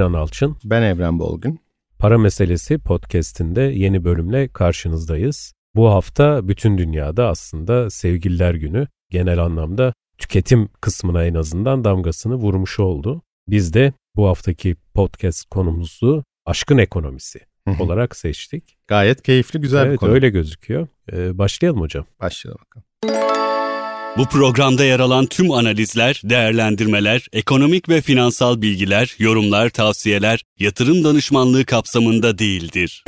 Can Alçın. Ben Evren Bolgun. Para Meselesi podcast'inde yeni bölümle karşınızdayız. Bu hafta bütün dünyada aslında Sevgililer Günü genel anlamda tüketim kısmına en azından damgasını vurmuş oldu. Biz de bu haftaki podcast konumuzu aşkın ekonomisi olarak seçtik. Gayet keyifli, güzel evet, bir konu. Evet öyle gözüküyor. Ee, başlayalım hocam. Başlayalım bakalım. Bu programda yer alan tüm analizler, değerlendirmeler, ekonomik ve finansal bilgiler, yorumlar, tavsiyeler yatırım danışmanlığı kapsamında değildir.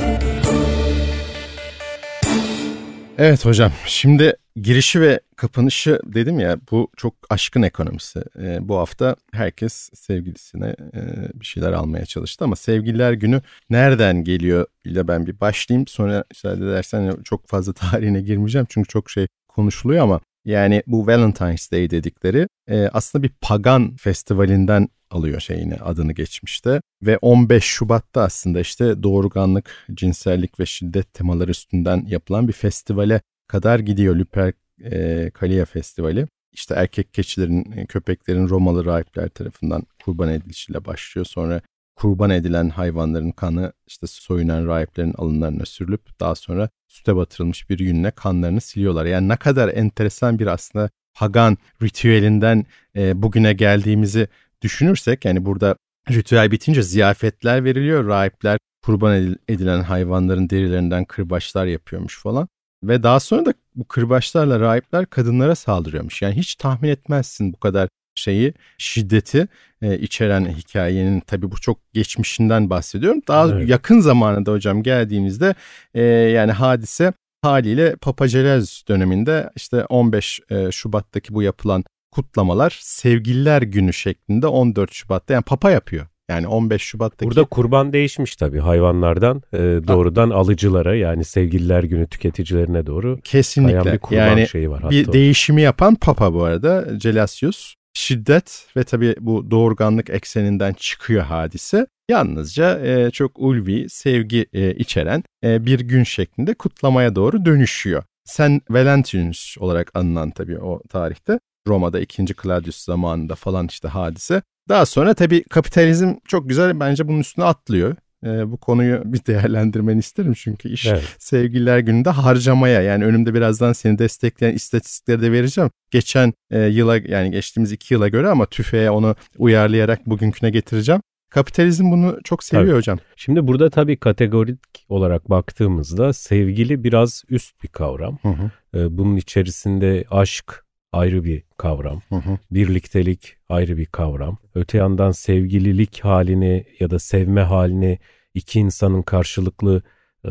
Evet hocam şimdi girişi ve kapanışı dedim ya bu çok aşkın ekonomisi. Ee, bu hafta herkes sevgilisine e, bir şeyler almaya çalıştı ama sevgililer günü nereden geliyor ile ben bir başlayayım. Sonra müsaade edersen çok fazla tarihine girmeyeceğim çünkü çok şey konuşuluyor ama yani bu Valentine's Day dedikleri e, aslında bir pagan festivalinden alıyor şeyini adını geçmişte ve 15 Şubat'ta aslında işte doğurganlık, cinsellik ve şiddet temaları üstünden yapılan bir festivale kadar gidiyor Lupercalia Festivali. İşte erkek keçilerin, e, köpeklerin Romalı rahipler tarafından kurban edilişiyle başlıyor. Sonra kurban edilen hayvanların kanı işte soyunan rahiplerin alınlarına sürülüp daha sonra süte batırılmış bir yünle kanlarını siliyorlar. Yani ne kadar enteresan bir aslında pagan ritüelinden e, bugüne geldiğimizi düşünürsek yani burada ritüel bitince ziyafetler veriliyor. Rahipler kurban edilen hayvanların derilerinden kırbaçlar yapıyormuş falan. Ve daha sonra da bu kırbaçlarla rahipler kadınlara saldırıyormuş. Yani hiç tahmin etmezsin bu kadar şeyi, şiddeti e, içeren hikayenin tabii bu çok geçmişinden bahsediyorum. Daha evet. yakın zamanında hocam geldiğimizde e, yani hadise haliyle Papa Celez döneminde işte 15 e, Şubat'taki bu yapılan kutlamalar Sevgililer Günü şeklinde 14 Şubat'ta yani Papa yapıyor. Yani 15 Şubat'taki... Burada kurban değişmiş tabii hayvanlardan e, doğrudan ha. alıcılara yani sevgililer günü tüketicilerine doğru Kesinlikle. bir kurban yani şeyi var. Bir değişimi yapan Papa bu arada Gelasius. Şiddet ve tabii bu doğurganlık ekseninden çıkıyor hadise. Yalnızca e, çok ulvi, sevgi e, içeren e, bir gün şeklinde kutlamaya doğru dönüşüyor. Sen Valentinus olarak anılan tabii o tarihte. Roma'da 2. Claudius zamanında falan işte hadise. Daha sonra tabii kapitalizm çok güzel bence bunun üstüne atlıyor. E, bu konuyu bir değerlendirmeni isterim çünkü iş evet. sevgililer gününde harcamaya yani önümde birazdan seni destekleyen istatistikleri de vereceğim. Geçen e, yıla yani geçtiğimiz iki yıla göre ama tüfeğe onu uyarlayarak bugünküne getireceğim. Kapitalizm bunu çok seviyor tabii. hocam. Şimdi burada tabii kategorik olarak baktığımızda sevgili biraz üst bir kavram. Hı hı. Bunun içerisinde aşk, ayrı bir kavram. Hı hı. Birliktelik ayrı bir kavram. Öte yandan sevgililik halini ya da sevme halini iki insanın karşılıklı e,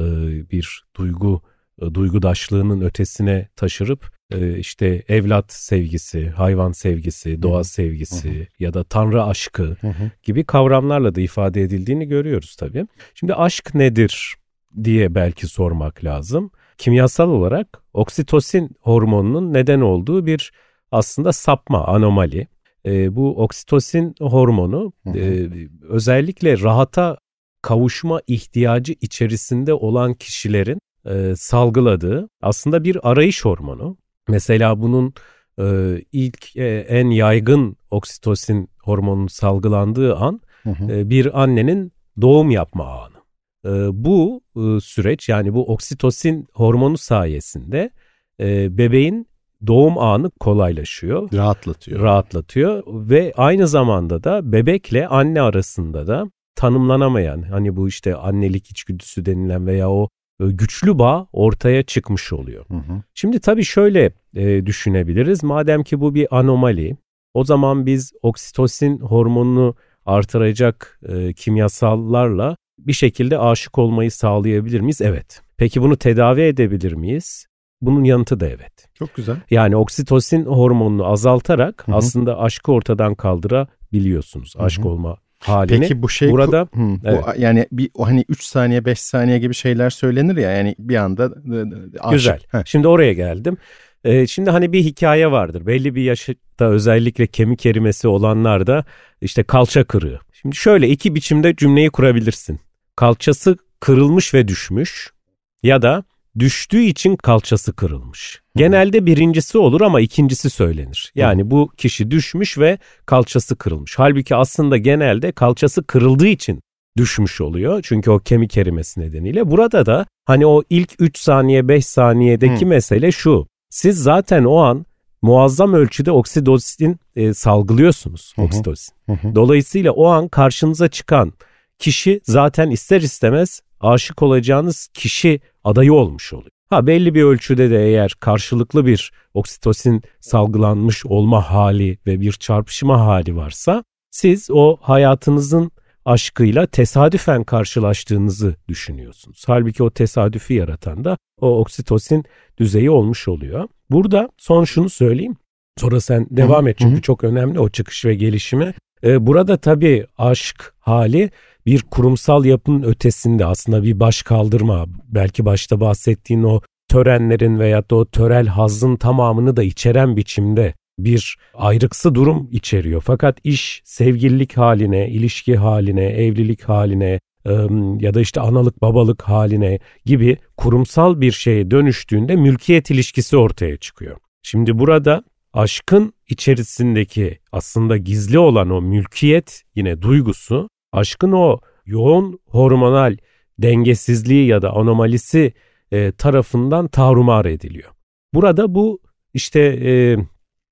bir duygu e, duygudaşlığının ötesine taşırıp e, işte evlat sevgisi, hayvan sevgisi, doğa sevgisi hı hı. ya da tanrı aşkı hı hı. gibi kavramlarla da ifade edildiğini görüyoruz tabii. Şimdi aşk nedir diye belki sormak lazım kimyasal olarak oksitosin hormonunun neden olduğu bir aslında sapma, anomali. E, bu oksitosin hormonu e, özellikle rahata kavuşma ihtiyacı içerisinde olan kişilerin e, salgıladığı aslında bir arayış hormonu. Mesela bunun e, ilk e, en yaygın oksitosin hormonunun salgılandığı an hı hı. E, bir annenin doğum yapma anı. Ee, bu e, süreç yani bu oksitosin hormonu sayesinde e, bebeğin doğum anı kolaylaşıyor. Rahatlatıyor. Rahatlatıyor ve aynı zamanda da bebekle anne arasında da tanımlanamayan hani bu işte annelik içgüdüsü denilen veya o e, güçlü bağ ortaya çıkmış oluyor. Hı hı. Şimdi tabii şöyle e, düşünebiliriz. Madem ki bu bir anomali o zaman biz oksitosin hormonunu artıracak e, kimyasallarla bir şekilde aşık olmayı sağlayabilir miyiz? Evet. Peki bunu tedavi edebilir miyiz? Bunun yanıtı da evet. Çok güzel. Yani oksitosin hormonunu azaltarak Hı-hı. aslında aşkı ortadan kaldırabiliyorsunuz. Hı-hı. Aşk olma halini. Peki bu şey burada hı, evet. bu, yani bir hani 3 saniye 5 saniye gibi şeyler söylenir ya yani bir anda aşık. Güzel. Heh. Şimdi oraya geldim. Ee, şimdi hani bir hikaye vardır. Belli bir yaşta özellikle kemik erimesi olanlar da işte kalça kırığı. Şimdi şöyle iki biçimde cümleyi kurabilirsin kalçası kırılmış ve düşmüş ya da düştüğü için kalçası kırılmış. Genelde birincisi olur ama ikincisi söylenir. Yani bu kişi düşmüş ve kalçası kırılmış. Halbuki aslında genelde kalçası kırıldığı için düşmüş oluyor. Çünkü o kemik erimesi nedeniyle. Burada da hani o ilk 3 saniye 5 saniyedeki Hı. mesele şu. Siz zaten o an muazzam ölçüde oksitosin e, salgılıyorsunuz. Hı hı. Oksitosin. Hı hı. Dolayısıyla o an karşınıza çıkan kişi zaten ister istemez aşık olacağınız kişi adayı olmuş oluyor. Ha belli bir ölçüde de eğer karşılıklı bir oksitosin salgılanmış olma hali ve bir çarpışma hali varsa siz o hayatınızın aşkıyla tesadüfen karşılaştığınızı düşünüyorsunuz. Halbuki o tesadüfi yaratan da o oksitosin düzeyi olmuş oluyor. Burada son şunu söyleyeyim. Sonra sen devam et çünkü çok önemli o çıkış ve gelişimi. Ee, burada tabii aşk hali bir kurumsal yapının ötesinde aslında bir baş kaldırma. Belki başta bahsettiğin o törenlerin veya da o törel hazın tamamını da içeren biçimde bir ayrıksı durum içeriyor. Fakat iş sevgililik haline, ilişki haline, evlilik haline ya da işte analık babalık haline gibi kurumsal bir şeye dönüştüğünde mülkiyet ilişkisi ortaya çıkıyor. Şimdi burada aşkın içerisindeki aslında gizli olan o mülkiyet yine duygusu aşkın o yoğun hormonal dengesizliği ya da anomalisi e, tarafından tarumar ediliyor. Burada bu işte e,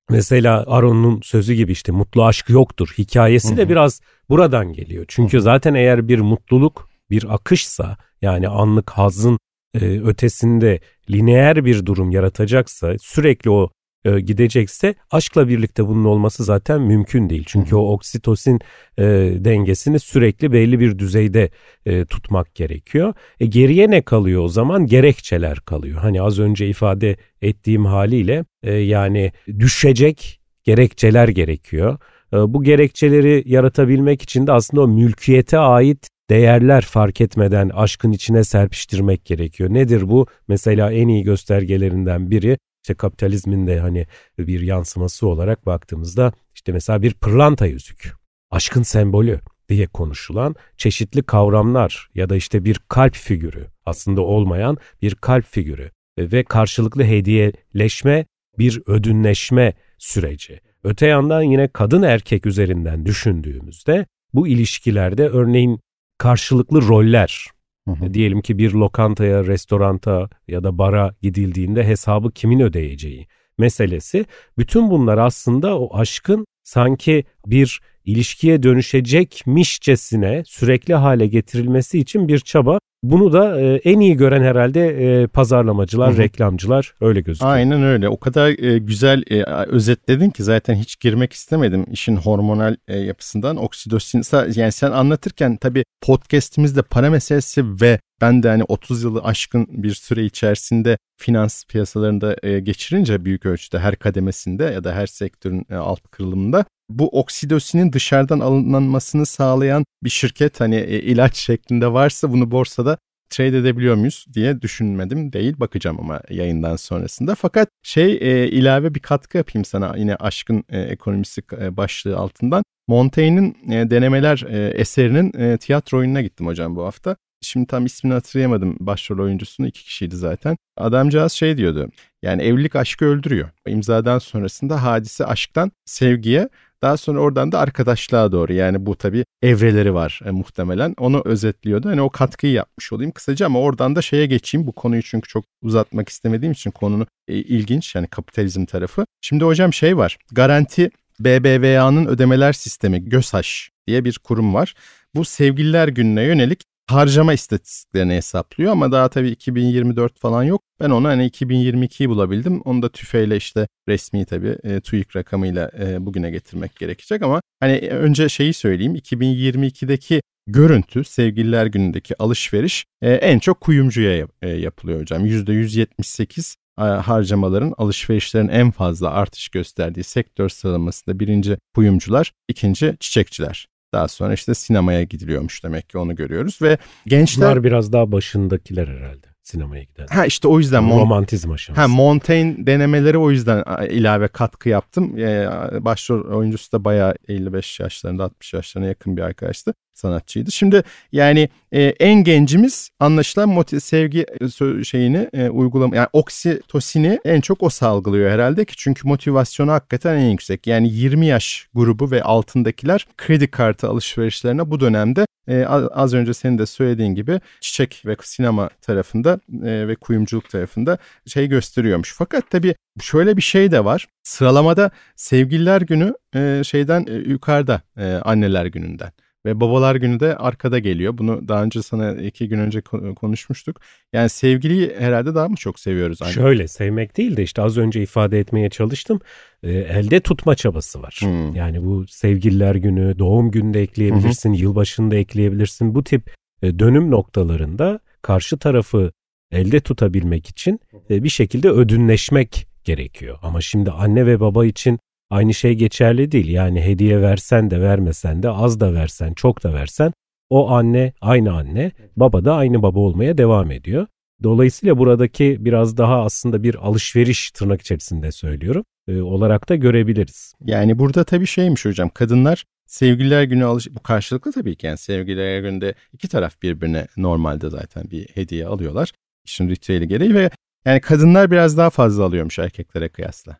mesela Aron'un sözü gibi işte mutlu aşk yoktur hikayesi de biraz buradan geliyor. Çünkü zaten eğer bir mutluluk bir akışsa yani anlık hazın e, ötesinde lineer bir durum yaratacaksa sürekli o e, gidecekse aşkla birlikte bunun olması zaten mümkün değil. Çünkü o oksitosin e, dengesini sürekli belli bir düzeyde e, tutmak gerekiyor. E, geriye ne kalıyor o zaman? Gerekçeler kalıyor. Hani az önce ifade ettiğim haliyle e, yani düşecek gerekçeler gerekiyor. E, bu gerekçeleri yaratabilmek için de aslında o mülkiyete ait değerler fark etmeden aşkın içine serpiştirmek gerekiyor. Nedir bu? Mesela en iyi göstergelerinden biri işte kapitalizmin de hani bir yansıması olarak baktığımızda işte mesela bir pırlanta yüzük, aşkın sembolü diye konuşulan çeşitli kavramlar ya da işte bir kalp figürü aslında olmayan bir kalp figürü ve karşılıklı hediyeleşme bir ödünleşme süreci. Öte yandan yine kadın erkek üzerinden düşündüğümüzde bu ilişkilerde örneğin karşılıklı roller Hı hı. Diyelim ki bir lokantaya, restoranta ya da bara gidildiğinde hesabı kimin ödeyeceği meselesi. Bütün bunlar aslında o aşkın sanki bir ilişkiye dönüşecekmişçesine sürekli hale getirilmesi için bir çaba. Bunu da e, en iyi gören herhalde e, pazarlamacılar, Hı-hı. reklamcılar öyle gözüküyor. Aynen öyle. O kadar e, güzel e, özetledin ki zaten hiç girmek istemedim işin hormonal e, yapısından. Oksidosin yani sen anlatırken tabii podcast'imizde para meselesi ve ben de hani 30 yılı aşkın bir süre içerisinde finans piyasalarında e, geçirince büyük ölçüde her kademesinde ya da her sektörün e, alt kırılımında bu oksidosinin dışarıdan alınmasını sağlayan bir şirket hani e, ilaç şeklinde varsa bunu borsada trade edebiliyor muyuz diye düşünmedim değil bakacağım ama yayından sonrasında. Fakat şey e, ilave bir katkı yapayım sana yine aşkın e, ekonomisi e, başlığı altından. Montaigne'in e, denemeler e, eserinin e, tiyatro oyununa gittim hocam bu hafta. Şimdi tam ismini hatırlayamadım başrol oyuncusunu iki kişiydi zaten. Adamcağız şey diyordu yani evlilik aşkı öldürüyor. İmzadan sonrasında hadise aşktan sevgiye daha sonra oradan da arkadaşlığa doğru yani bu tabii evreleri var e, muhtemelen. Onu özetliyordu. Hani o katkıyı yapmış olayım kısaca ama oradan da şeye geçeyim. Bu konuyu çünkü çok uzatmak istemediğim için konunun e, ilginç yani kapitalizm tarafı. Şimdi hocam şey var. Garanti BBVA'nın ödemeler sistemi GÖSAŞ diye bir kurum var. Bu sevgililer gününe yönelik harcama istatistiklerini hesaplıyor ama daha tabii 2024 falan yok. Ben onu hani 2022'yi bulabildim. Onu da tüfeyle işte resmi tabii e, TÜİK rakamıyla e, bugüne getirmek gerekecek ama hani önce şeyi söyleyeyim 2022'deki görüntü sevgililer günündeki alışveriş e, en çok kuyumcuya yap, e, yapılıyor hocam. %178 e, harcamaların alışverişlerin en fazla artış gösterdiği sektör sıralamasında birinci kuyumcular, ikinci çiçekçiler. Daha sonra işte sinemaya gidiliyormuş demek ki onu görüyoruz ve gençler... Bunlar biraz daha başındakiler herhalde sinemaya giden. Ha işte o yüzden Mon- romantizm aşaması. Ha Montaigne denemeleri o yüzden ilave katkı yaptım. Ee, başrol oyuncusu da bayağı 55 yaşlarında 60 yaşlarına yakın bir arkadaştı. Sanatçıydı. Şimdi yani e, en gencimiz anlaşılan motiv, sevgi e, şeyini e, uygulama yani oksitosini en çok o salgılıyor herhalde ki çünkü motivasyonu hakikaten en yüksek. Yani 20 yaş grubu ve altındakiler kredi kartı alışverişlerine bu dönemde e, az önce senin de söylediğin gibi çiçek ve sinema tarafında e, ve kuyumculuk tarafında şey gösteriyormuş. Fakat tabii şöyle bir şey de var. Sıralamada Sevgililer Günü e, şeyden e, yukarıda e, Anneler Günü'nden. Ve babalar günü de arkada geliyor. Bunu daha önce sana iki gün önce konuşmuştuk. Yani sevgiliyi herhalde daha mı çok seviyoruz? Anne? Şöyle sevmek değil de işte az önce ifade etmeye çalıştım. E, elde tutma çabası var. Hmm. Yani bu sevgililer günü, doğum günü de ekleyebilirsin, hmm. yılbaşını da ekleyebilirsin. Bu tip e, dönüm noktalarında karşı tarafı elde tutabilmek için e, bir şekilde ödünleşmek gerekiyor. Ama şimdi anne ve baba için aynı şey geçerli değil. Yani hediye versen de vermesen de az da versen çok da versen o anne aynı anne, baba da aynı baba olmaya devam ediyor. Dolayısıyla buradaki biraz daha aslında bir alışveriş tırnak içerisinde söylüyorum e, olarak da görebiliriz. Yani burada tabii şeymiş hocam kadınlar sevgililer günü alış bu karşılıklı tabii ki yani sevgililer gününde iki taraf birbirine normalde zaten bir hediye alıyorlar. İşin ritüeli gereği ve yani kadınlar biraz daha fazla alıyormuş erkeklere kıyasla.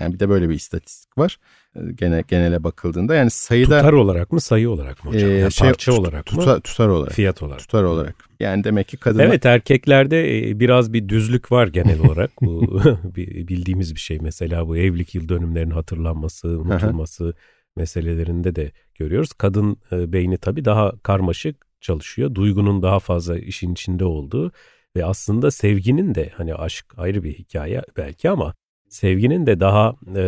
Yani bir de böyle bir istatistik var. Ee, gene genele bakıldığında yani sayıda tutar olarak mı sayı olarak mı hocam? Ee, yani şey, parça tut, olarak tuta, mı? Tutar olarak. Fiyat olarak. Tutar olarak. Yani demek ki kadınlar Evet erkeklerde e, biraz bir düzlük var genel olarak. bu bildiğimiz bir şey. Mesela bu evlilik yıl dönümlerinin hatırlanması, unutulması meselelerinde de görüyoruz. Kadın e, beyni tabii daha karmaşık çalışıyor. Duygunun daha fazla işin içinde olduğu ve aslında sevginin de hani aşk ayrı bir hikaye belki ama sevginin de daha e,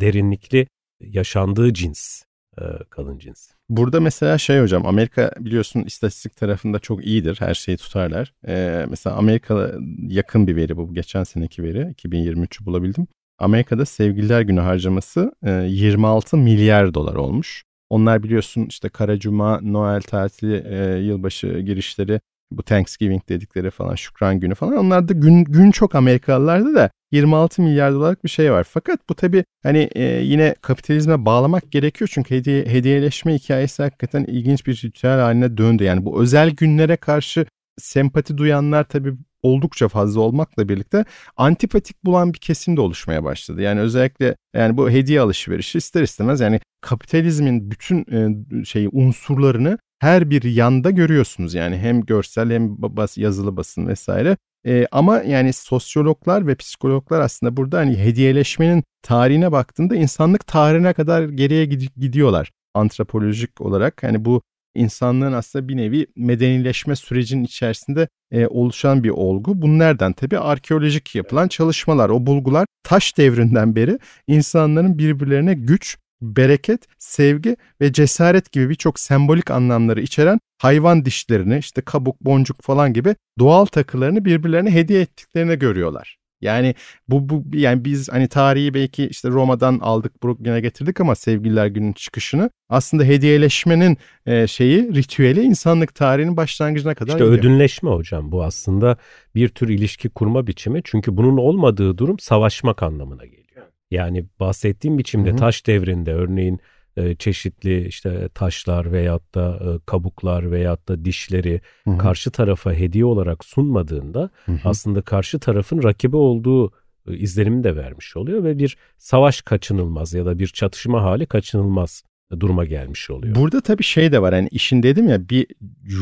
derinlikli yaşandığı cins e, kadın cins. Burada mesela şey hocam Amerika biliyorsun istatistik tarafında çok iyidir. Her şeyi tutarlar. Ee, mesela Amerika yakın bir veri bu. Geçen seneki veri 2023'ü bulabildim. Amerika'da sevgililer günü harcaması e, 26 milyar dolar olmuş. Onlar biliyorsun işte Kara Cuma, Noel tatili, e, yılbaşı girişleri bu Thanksgiving dedikleri falan şükran günü falan onlar da gün gün çok Amerikalılarda da 26 milyar dolarlık bir şey var. Fakat bu tabi hani e, yine kapitalizme bağlamak gerekiyor çünkü hediye hediyeleşme hikayesi hakikaten ilginç bir ritüel haline döndü. Yani bu özel günlere karşı sempati duyanlar tabi oldukça fazla olmakla birlikte antipatik bulan bir kesim de oluşmaya başladı. Yani özellikle yani bu hediye alışverişi ister istemez yani kapitalizmin bütün e, şeyi unsurlarını her bir yanda görüyorsunuz yani hem görsel hem bas, yazılı basın vesaire. E, ama yani sosyologlar ve psikologlar aslında burada hani hediyeleşmenin tarihine baktığında insanlık tarihine kadar geriye gidiyorlar antropolojik olarak. Hani bu insanlığın aslında bir nevi medenileşme sürecinin içerisinde e, oluşan bir olgu. Bunlardan tabi arkeolojik yapılan çalışmalar, o bulgular taş devrinden beri insanların birbirlerine güç, bereket, sevgi ve cesaret gibi birçok sembolik anlamları içeren hayvan dişlerini işte kabuk, boncuk falan gibi doğal takılarını birbirlerine hediye ettiklerini görüyorlar. Yani bu, bu yani biz hani tarihi belki işte Roma'dan aldık bugüne getirdik ama sevgililer günün çıkışını aslında hediyeleşmenin e, şeyi ritüeli insanlık tarihinin başlangıcına kadar İşte gidiyor. ödünleşme hocam bu aslında bir tür ilişki kurma biçimi çünkü bunun olmadığı durum savaşmak anlamına geliyor. Yani bahsettiğim biçimde hı hı. taş devrinde örneğin e, çeşitli işte taşlar veyahut da e, kabuklar veyahut da dişleri hı hı. karşı tarafa hediye olarak sunmadığında hı hı. aslında karşı tarafın rakibi olduğu e, izlenimi de vermiş oluyor ve bir savaş kaçınılmaz ya da bir çatışma hali kaçınılmaz duruma gelmiş oluyor. Burada tabii şey de var hani işin dedim ya bir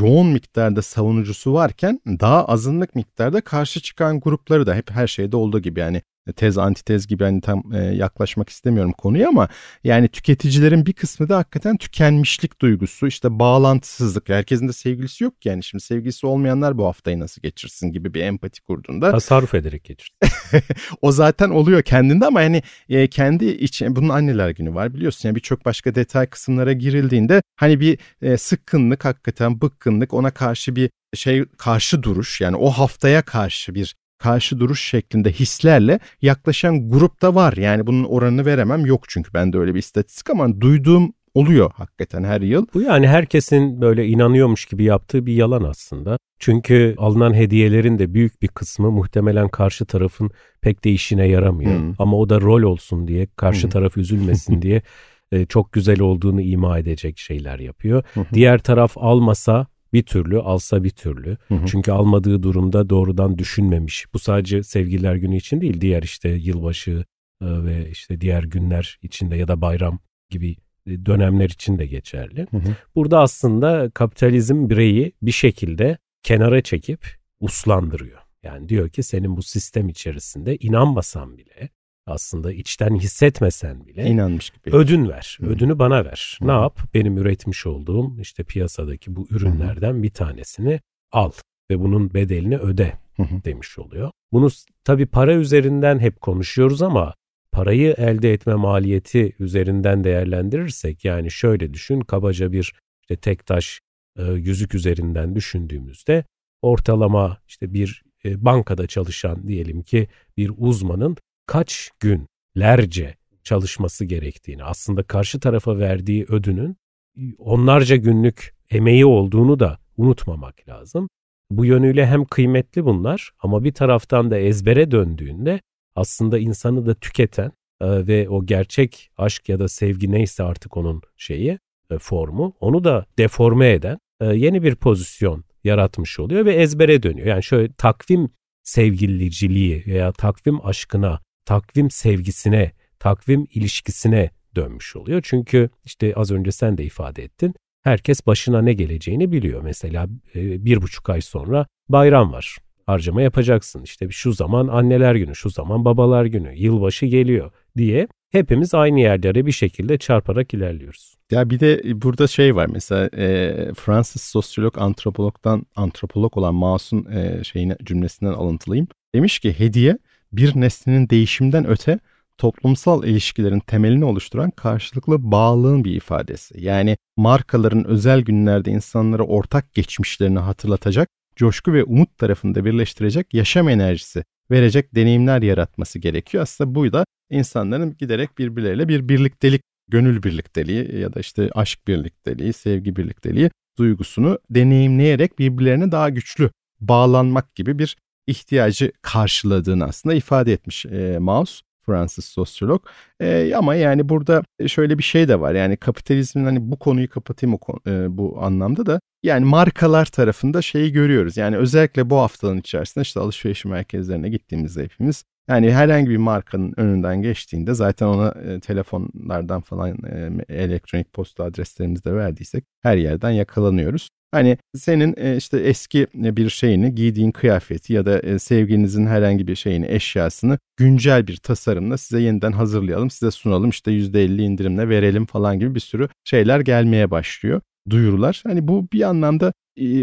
yoğun miktarda savunucusu varken daha azınlık miktarda karşı çıkan grupları da hep her şeyde olduğu gibi yani tez antitez gibi hani tam e, yaklaşmak istemiyorum konuya ama yani tüketicilerin bir kısmı da hakikaten tükenmişlik duygusu işte bağlantısızlık. Herkesin de sevgilisi yok ki yani. Şimdi sevgilisi olmayanlar bu haftayı nasıl geçirsin gibi bir empati kurduğunda tasarruf ederek geçir. o zaten oluyor kendinde ama yani e, kendi için bunun anneler günü var biliyorsun. Yani birçok başka detay kısımlara girildiğinde hani bir e, sıkkınlık hakikaten bıkkınlık ona karşı bir şey karşı duruş yani o haftaya karşı bir karşı duruş şeklinde hislerle yaklaşan grupta var. Yani bunun oranını veremem yok çünkü ben de öyle bir istatistik ama duyduğum oluyor hakikaten her yıl. Bu yani herkesin böyle inanıyormuş gibi yaptığı bir yalan aslında. Çünkü alınan hediyelerin de büyük bir kısmı muhtemelen karşı tarafın pek de işine yaramıyor. Hmm. Ama o da rol olsun diye, karşı hmm. taraf üzülmesin diye e, çok güzel olduğunu ima edecek şeyler yapıyor. Diğer taraf almasa bir türlü, alsa bir türlü. Çünkü almadığı durumda doğrudan düşünmemiş. Bu sadece sevgililer günü için değil, diğer işte yılbaşı e, ve işte diğer günler içinde ya da bayram gibi e, dönemler için de geçerli. Burada aslında kapitalizm bireyi bir şekilde kenara çekip uslandırıyor. Yani diyor ki senin bu sistem içerisinde inanmasan bile aslında içten hissetmesen bile inanmış gibi. Ödün ver. Hı. Ödünü bana ver. Hı. Ne yap? Benim üretmiş olduğum işte piyasadaki bu ürünlerden Hı. bir tanesini al ve bunun bedelini öde Hı. demiş oluyor. Bunu tabii para üzerinden hep konuşuyoruz ama parayı elde etme maliyeti üzerinden değerlendirirsek yani şöyle düşün kabaca bir işte tek taş e, yüzük üzerinden düşündüğümüzde ortalama işte bir e, bankada çalışan diyelim ki bir uzmanın kaç günlerce çalışması gerektiğini, aslında karşı tarafa verdiği ödünün onlarca günlük emeği olduğunu da unutmamak lazım. Bu yönüyle hem kıymetli bunlar ama bir taraftan da ezbere döndüğünde aslında insanı da tüketen e, ve o gerçek aşk ya da sevgi neyse artık onun şeyi e, formu onu da deforme eden e, yeni bir pozisyon yaratmış oluyor ve ezbere dönüyor. Yani şöyle takvim sevgiliciliği veya takvim aşkına takvim sevgisine, takvim ilişkisine dönmüş oluyor. Çünkü işte az önce sen de ifade ettin. Herkes başına ne geleceğini biliyor. Mesela e, bir buçuk ay sonra bayram var. Harcama yapacaksın. İşte şu zaman anneler günü, şu zaman babalar günü, yılbaşı geliyor diye hepimiz aynı yerlere bir şekilde çarparak ilerliyoruz. Ya bir de burada şey var mesela e, Fransız sosyolog antropologdan antropolog olan Masum e, şeyine cümlesinden alıntılayayım. Demiş ki hediye bir nesnenin değişimden öte toplumsal ilişkilerin temelini oluşturan karşılıklı bağlılığın bir ifadesi. Yani markaların özel günlerde insanlara ortak geçmişlerini hatırlatacak, coşku ve umut tarafında birleştirecek yaşam enerjisi verecek deneyimler yaratması gerekiyor. Aslında bu da insanların giderek birbirleriyle bir birliktelik, gönül birlikteliği ya da işte aşk birlikteliği, sevgi birlikteliği duygusunu deneyimleyerek birbirlerine daha güçlü bağlanmak gibi bir ihtiyacı karşıladığını aslında ifade etmiş e, Maus. Fransız sosyolog. E, ama yani burada şöyle bir şey de var. Yani kapitalizmin hani bu konuyu kapatayım o, e, bu anlamda da yani markalar tarafında şeyi görüyoruz. Yani özellikle bu haftanın içerisinde işte alışveriş merkezlerine gittiğimizde hepimiz yani herhangi bir markanın önünden geçtiğinde zaten ona e, telefonlardan falan e, elektronik posta adreslerimizi de verdiysek her yerden yakalanıyoruz. Hani senin e, işte eski e, bir şeyini, giydiğin kıyafeti ya da e, sevgilinizin herhangi bir şeyini, eşyasını güncel bir tasarımla size yeniden hazırlayalım, size sunalım, işte %50 indirimle verelim falan gibi bir sürü şeyler gelmeye başlıyor duyurular. Hani bu bir anlamda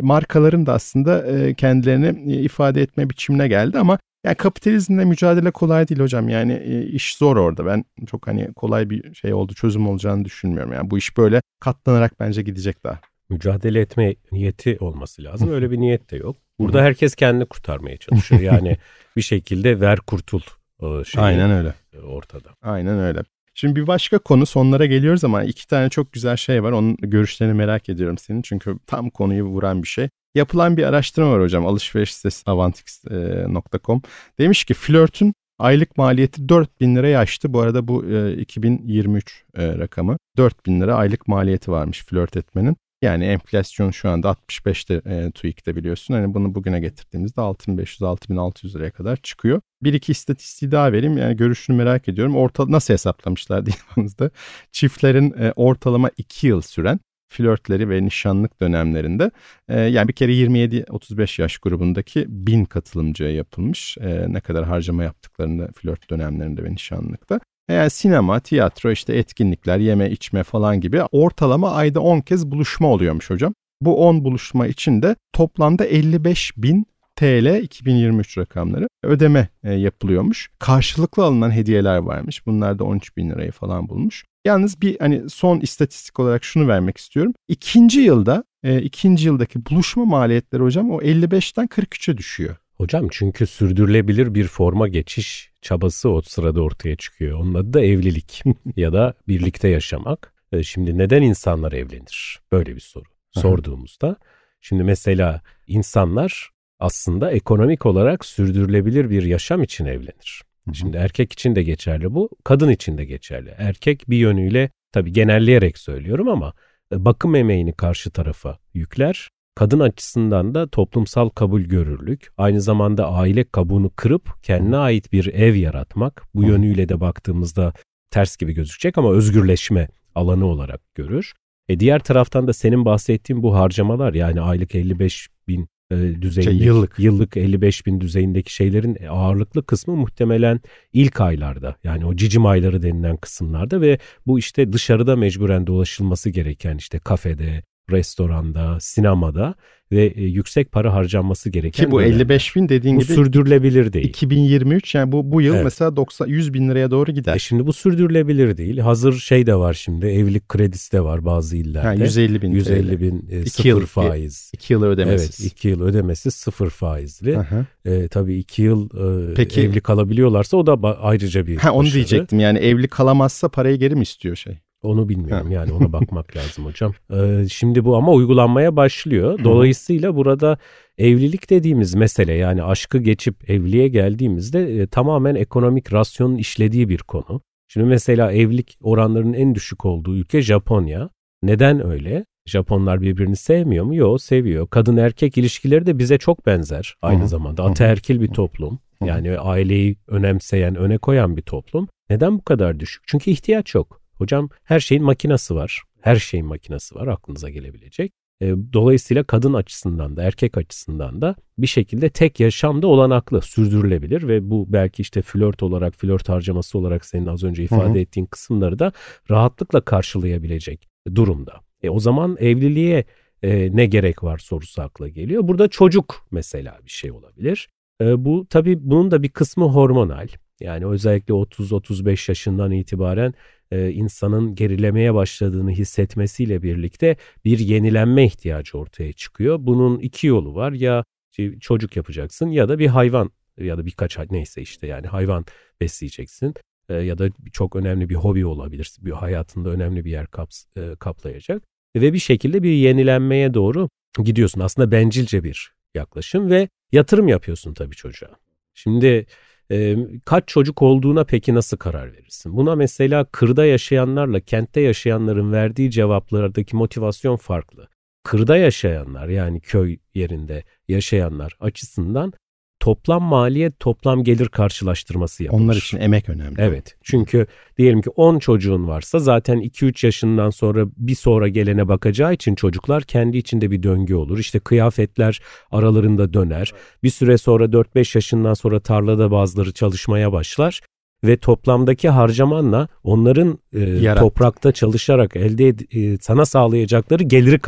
markaların da aslında kendilerini ifade etme biçimine geldi ama yani kapitalizmle mücadele kolay değil hocam. Yani iş zor orada. Ben çok hani kolay bir şey oldu, çözüm olacağını düşünmüyorum. Yani bu iş böyle katlanarak bence gidecek daha mücadele etme niyeti olması lazım. Öyle bir niyet de yok. Burada herkes kendini kurtarmaya çalışıyor. Yani bir şekilde ver kurtul şeyi Aynen öyle. Ortada. Aynen öyle. Şimdi bir başka konu sonlara geliyoruz ama iki tane çok güzel şey var. Onun görüşlerini merak ediyorum senin. Çünkü tam konuyu vuran bir şey. Yapılan bir araştırma var hocam. Alışveriş sitesi avantix.com. Demiş ki flörtün aylık maliyeti 4 bin liraya aştı. Bu arada bu e, 2023 e, rakamı. 4 bin lira aylık maliyeti varmış flört etmenin. Yani enflasyon şu anda 65'te e, TÜİK'te biliyorsun. Hani bunu bugüne getirdiğimizde 6500-6600 liraya kadar çıkıyor. Bir iki istatistiği daha vereyim. Yani görüşünü merak ediyorum. Orta nasıl hesaplamışlar diye Çiftlerin e, ortalama 2 yıl süren flörtleri ve nişanlık dönemlerinde e, yani bir kere 27-35 yaş grubundaki 1000 katılımcıya yapılmış. E, ne kadar harcama yaptıklarını flört dönemlerinde ve nişanlıkta. Yani sinema, tiyatro, işte etkinlikler, yeme, içme falan gibi ortalama ayda 10 kez buluşma oluyormuş hocam. Bu 10 buluşma için de toplamda 55 bin TL 2023 rakamları ödeme e, yapılıyormuş. Karşılıklı alınan hediyeler varmış. Bunlar da 13 bin lirayı falan bulmuş. Yalnız bir hani son istatistik olarak şunu vermek istiyorum. İkinci yılda e, ikinci yıldaki buluşma maliyetleri hocam o 55'ten 43'e düşüyor. Hocam çünkü sürdürülebilir bir forma geçiş çabası o sırada ortaya çıkıyor. Onun adı da evlilik ya da birlikte yaşamak. E, şimdi neden insanlar evlenir? Böyle bir soru sorduğumuzda. Şimdi mesela insanlar aslında ekonomik olarak sürdürülebilir bir yaşam için evlenir. Şimdi erkek için de geçerli bu, kadın için de geçerli. Erkek bir yönüyle tabii genelleyerek söylüyorum ama e, bakım emeğini karşı tarafa yükler. Kadın açısından da toplumsal kabul görürlük, aynı zamanda aile kabuğunu kırıp kendine ait bir ev yaratmak. Bu yönüyle de baktığımızda ters gibi gözükecek ama özgürleşme alanı olarak görür. E diğer taraftan da senin bahsettiğin bu harcamalar yani aylık 55 bin e, düzeyindeki şey, yıllık. yıllık 55 bin düzeyindeki şeylerin ağırlıklı kısmı muhtemelen ilk aylarda yani o cicim ayları denilen kısımlarda ve bu işte dışarıda mecburen dolaşılması gereken işte kafede, restoranda, sinemada ve e, yüksek para harcanması gereken. Ki bu 55 bin dediğin bu gibi sürdürülebilir değil. 2023 yani bu bu yıl evet. mesela 90 100 bin liraya doğru gider. E şimdi bu sürdürülebilir değil. Hazır şey de var şimdi evlilik kredisi de var bazı illerde. Yani 150 bin. 150 bin e, sıfır yıl, faiz. 2 yıl ödemesiz. Evet 2 yıl ödemesi sıfır faizli. E, tabii 2 yıl e, Peki, evli kalabiliyorlarsa o da ayrıca bir ha, Onu başarı. diyecektim yani evli kalamazsa parayı geri mi istiyor şey? Onu bilmiyorum yani ona bakmak lazım hocam. Ee, şimdi bu ama uygulanmaya başlıyor. Dolayısıyla burada evlilik dediğimiz mesele yani aşkı geçip evliliğe geldiğimizde e, tamamen ekonomik rasyonun işlediği bir konu. Şimdi mesela evlilik oranlarının en düşük olduğu ülke Japonya. Neden öyle? Japonlar birbirini sevmiyor mu? Yok seviyor. Kadın erkek ilişkileri de bize çok benzer aynı zamanda. Ataerkil bir toplum. Yani aileyi önemseyen, öne koyan bir toplum. Neden bu kadar düşük? Çünkü ihtiyaç yok. Hocam her şeyin makinası var. Her şeyin makinası var aklınıza gelebilecek. E, dolayısıyla kadın açısından da erkek açısından da bir şekilde tek yaşamda olanaklı, sürdürülebilir ve bu belki işte flört olarak, flört harcaması olarak senin az önce ifade Hı-hı. ettiğin kısımları da rahatlıkla karşılayabilecek durumda. E, o zaman evliliğe e, ne gerek var sorusu akla geliyor. Burada çocuk mesela bir şey olabilir. E, bu tabii bunun da bir kısmı hormonal. Yani özellikle 30-35 yaşından itibaren e, insanın gerilemeye başladığını hissetmesiyle birlikte bir yenilenme ihtiyacı ortaya çıkıyor. Bunun iki yolu var ya çocuk yapacaksın ya da bir hayvan ya da birkaç neyse işte yani hayvan besleyeceksin e, ya da çok önemli bir hobi olabilir. Bir hayatında önemli bir yer kaps, e, kaplayacak ve bir şekilde bir yenilenmeye doğru gidiyorsun. Aslında bencilce bir yaklaşım ve yatırım yapıyorsun tabii çocuğa. Şimdi kaç çocuk olduğuna peki nasıl karar verirsin? Buna mesela kırda yaşayanlarla kentte yaşayanların verdiği cevaplardaki motivasyon farklı. Kırda yaşayanlar yani köy yerinde yaşayanlar açısından toplam maliyet toplam gelir karşılaştırması yapılır. Onlar için emek önemli. Evet. Çünkü diyelim ki 10 çocuğun varsa zaten 2-3 yaşından sonra bir sonra gelene bakacağı için çocuklar kendi içinde bir döngü olur. İşte kıyafetler aralarında döner. Bir süre sonra 4-5 yaşından sonra tarlada bazıları çalışmaya başlar ve toplamdaki harcamanla onların e, toprakta çalışarak elde e, sana sağlayacakları geliri.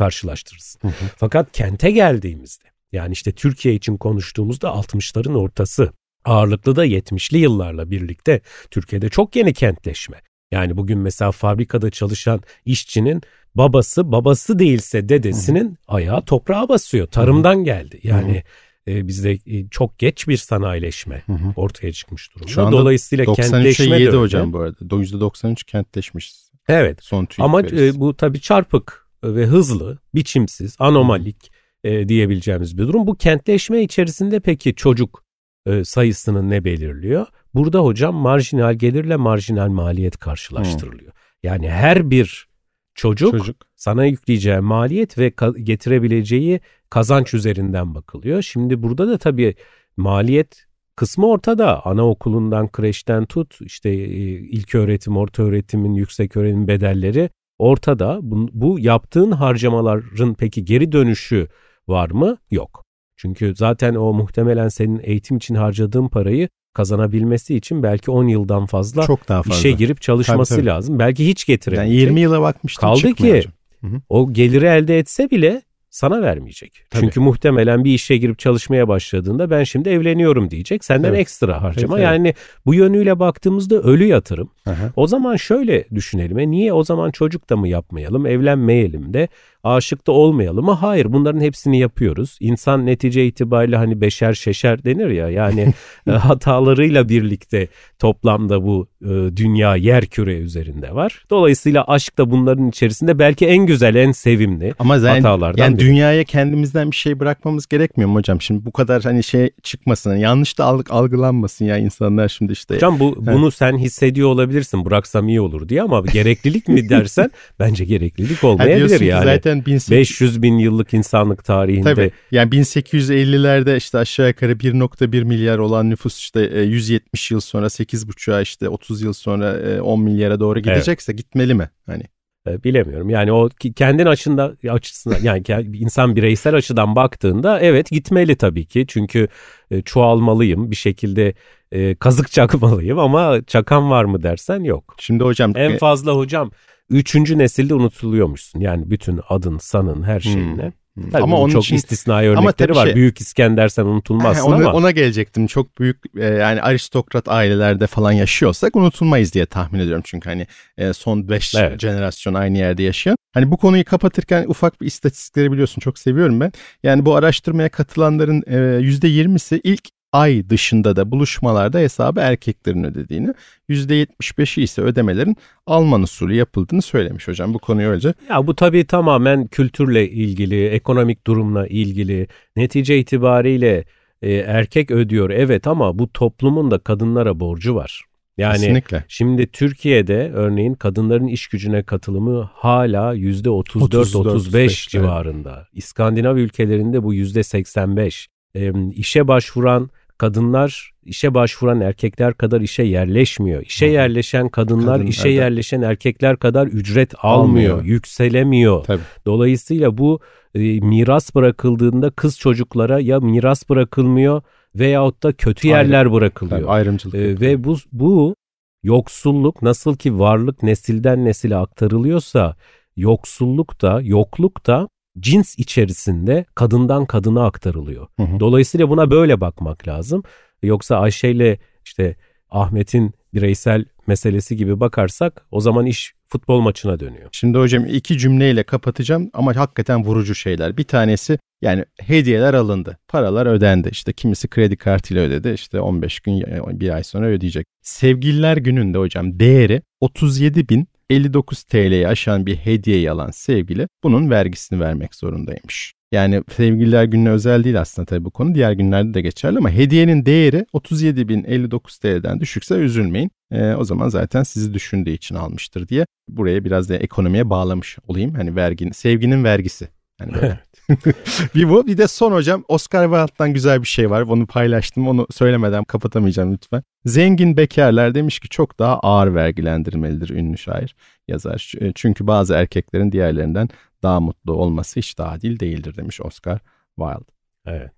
Hı hı. Fakat kente geldiğimizde yani işte Türkiye için konuştuğumuzda 60'ların ortası. Ağırlıklı da 70'li yıllarla birlikte Türkiye'de çok yeni kentleşme. Yani bugün mesela fabrikada çalışan işçinin babası babası değilse dedesinin ayağı toprağa basıyor. Tarımdan geldi. Yani e, bizde e, çok geç bir sanayileşme Hı-hı. ortaya çıkmış durumda. Şu anda Dolayısıyla 93'e 7 hocam bu arada. %93 kentleşmiş. Evet. Son Ama e, bu tabii çarpık ve hızlı, biçimsiz, anomalik e, diyebileceğimiz bir durum. Bu kentleşme içerisinde peki çocuk e, sayısını ne belirliyor? Burada hocam marjinal gelirle marjinal maliyet karşılaştırılıyor. Hmm. Yani her bir çocuk, çocuk sana yükleyeceği maliyet ve getirebileceği kazanç üzerinden bakılıyor. Şimdi burada da tabii maliyet kısmı ortada. Anaokulundan, kreşten tut işte e, ilk öğretim, orta öğretimin, yüksek öğretim bedelleri ortada. Bu, bu yaptığın harcamaların peki geri dönüşü var mı? Yok. Çünkü zaten o muhtemelen senin eğitim için harcadığın parayı kazanabilmesi için belki 10 yıldan fazla, Çok daha fazla. işe girip çalışması tabii, tabii. lazım. Belki hiç getiremeyecek. Yani 20 yıla bakmıştım Kaldı ki Hı hı. o geliri elde etse bile sana vermeyecek. Tabii. Çünkü muhtemelen bir işe girip çalışmaya başladığında ben şimdi evleniyorum diyecek. Senden evet. ekstra harcama. Evet, evet. Yani bu yönüyle baktığımızda ölü yatırım. Aha. O zaman şöyle düşünelim. E niye o zaman çocuk da mı yapmayalım, evlenmeyelim de aşık da olmayalım mı? Hayır bunların hepsini yapıyoruz. İnsan netice itibariyle hani beşer şeşer denir ya yani e, hatalarıyla birlikte toplamda bu e, dünya yer küre üzerinde var. Dolayısıyla aşk da bunların içerisinde belki en güzel en sevimli Ama zaten, hatalardan yani biri. Dünyaya kendimizden bir şey bırakmamız gerekmiyor mu hocam? Şimdi bu kadar hani şey çıkmasın. Yani yanlış da alg- algılanmasın ya insanlar şimdi işte. Hocam bu bunu sen hissediyor olabilirsin. Bıraksam iyi olur diye ama gereklilik mi dersen bence gereklilik olmayabilir yani. Zaten 1800... 500 bin yıllık insanlık tarihinde. Tabii. Yani 1850'lerde işte aşağı yukarı 1.1 milyar olan nüfus işte 170 yıl sonra 8.5'a işte 30 yıl sonra 10 milyara doğru gidecekse evet. gitmeli mi? Hani e, bilemiyorum. Yani o kendin açında açısından yani insan bireysel açıdan baktığında evet gitmeli tabii ki. Çünkü e, çoğalmalıyım bir şekilde e, kazık çakmalıyım ama çakan var mı dersen yok. Şimdi hocam en fazla hocam üçüncü nesilde unutuluyormuşsun. Yani bütün adın, sanın, her şeyinle. Hmm. Tabii ama onun çok için, istisnai örnekleri var. Şey, büyük İskender sen unutulmazsın ona, ama. Ona gelecektim. Çok büyük e, yani aristokrat ailelerde falan yaşıyorsak unutulmayız diye tahmin ediyorum. Çünkü hani e, son 5 evet. jenerasyon aynı yerde yaşayan. Hani bu konuyu kapatırken ufak bir istatistikleri biliyorsun çok seviyorum ben. Yani bu araştırmaya katılanların e, %20'si ilk ay dışında da buluşmalarda hesabı erkeklerin ödediğini, %75'i ise ödemelerin Alman usulü yapıldığını söylemiş hocam. Bu konuyu öylece. Ya bu tabii tamamen kültürle ilgili, ekonomik durumla ilgili. Netice itibariyle e, erkek ödüyor evet ama bu toplumun da kadınlara borcu var. Yani Kesinlikle. şimdi Türkiye'de örneğin kadınların iş gücüne katılımı hala %34-35 civarında. Evet. İskandinav ülkelerinde bu %85. E, işe başvuran kadınlar işe başvuran erkekler kadar işe yerleşmiyor. İşe yerleşen kadınlar Kadın, işe evet. yerleşen erkekler kadar ücret almıyor, almıyor. yükselemiyor. Tabii. Dolayısıyla bu e, miras bırakıldığında kız çocuklara ya miras bırakılmıyor veyahut da kötü yerler bırakılıyor. Tabii, ayrımcılık. E, ve bu bu yoksulluk nasıl ki varlık nesilden nesile aktarılıyorsa yoksulluk da yokluk da cins içerisinde kadından kadına aktarılıyor. Hı hı. Dolayısıyla buna böyle bakmak lazım. Yoksa Ayşe ile işte Ahmet'in bireysel meselesi gibi bakarsak o zaman iş futbol maçına dönüyor. Şimdi hocam iki cümleyle kapatacağım ama hakikaten vurucu şeyler. Bir tanesi yani hediyeler alındı. Paralar ödendi. İşte kimisi kredi kartıyla ödedi. İşte 15 gün bir ay sonra ödeyecek. Sevgililer gününde hocam değeri 37 bin 59 TL'yi aşan bir hediyeyi alan sevgili bunun vergisini vermek zorundaymış. Yani sevgililer gününe özel değil aslında tabii bu konu. Diğer günlerde de geçerli ama hediyenin değeri 37.059 TL'den düşükse üzülmeyin. E, o zaman zaten sizi düşündüğü için almıştır diye buraya biraz da ekonomiye bağlamış olayım. Hani vergin, sevginin vergisi. Yani böyle. bir bu. Bir de son hocam Oscar Wilde'dan güzel bir şey var. Onu paylaştım. Onu söylemeden kapatamayacağım lütfen. Zengin bekarlar demiş ki çok daha ağır vergilendirmelidir ünlü şair yazar. E, çünkü bazı erkeklerin diğerlerinden daha mutlu olması hiç daha adil değildir demiş Oscar Wilde. Evet.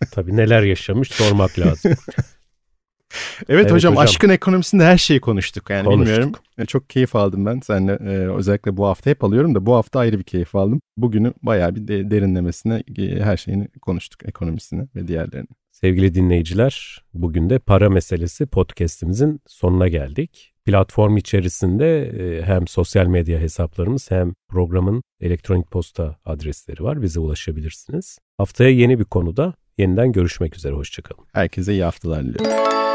Tabii neler yaşamış sormak lazım. evet, evet hocam, hocam aşkın ekonomisinde her şeyi konuştuk yani konuştuk. bilmiyorum. Çok keyif aldım ben seninle e, özellikle bu hafta hep alıyorum da bu hafta ayrı bir keyif aldım. Bugünü bayağı bir de, derinlemesine e, her şeyini konuştuk ekonomisini ve diğerlerini. Sevgili dinleyiciler bugün de para meselesi podcastimizin sonuna geldik. Platform içerisinde e, hem sosyal medya hesaplarımız hem programın elektronik posta adresleri var. Bize ulaşabilirsiniz. Haftaya yeni bir konuda yeniden görüşmek üzere. Hoşçakalın. Herkese iyi haftalar diliyorum.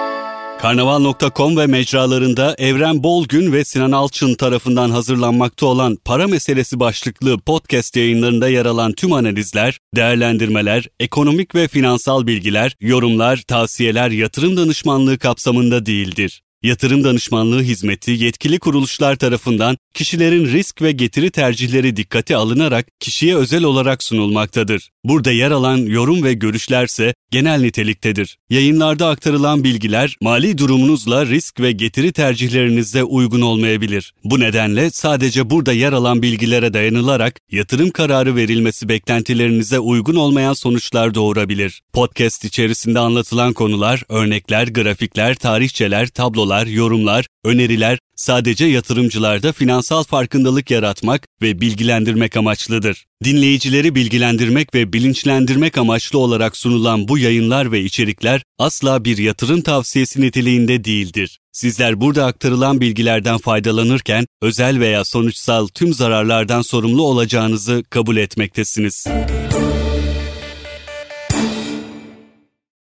Karnaval.com ve mecralarında Evren Bolgün ve Sinan Alçın tarafından hazırlanmakta olan para meselesi başlıklı podcast yayınlarında yer alan tüm analizler, değerlendirmeler, ekonomik ve finansal bilgiler, yorumlar, tavsiyeler, yatırım danışmanlığı kapsamında değildir. Yatırım danışmanlığı hizmeti yetkili kuruluşlar tarafından kişilerin risk ve getiri tercihleri dikkate alınarak kişiye özel olarak sunulmaktadır. Burada yer alan yorum ve görüşlerse genel niteliktedir. Yayınlarda aktarılan bilgiler mali durumunuzla risk ve getiri tercihlerinize uygun olmayabilir. Bu nedenle sadece burada yer alan bilgilere dayanılarak yatırım kararı verilmesi beklentilerinize uygun olmayan sonuçlar doğurabilir. Podcast içerisinde anlatılan konular, örnekler, grafikler, tarihçeler, tablolar, yorumlar, öneriler sadece yatırımcılarda finansal farkındalık yaratmak ve bilgilendirmek amaçlıdır. Dinleyicileri bilgilendirmek ve bilinçlendirmek amaçlı olarak sunulan bu yayınlar ve içerikler asla bir yatırım tavsiyesi niteliğinde değildir. Sizler burada aktarılan bilgilerden faydalanırken özel veya sonuçsal tüm zararlardan sorumlu olacağınızı kabul etmektesiniz.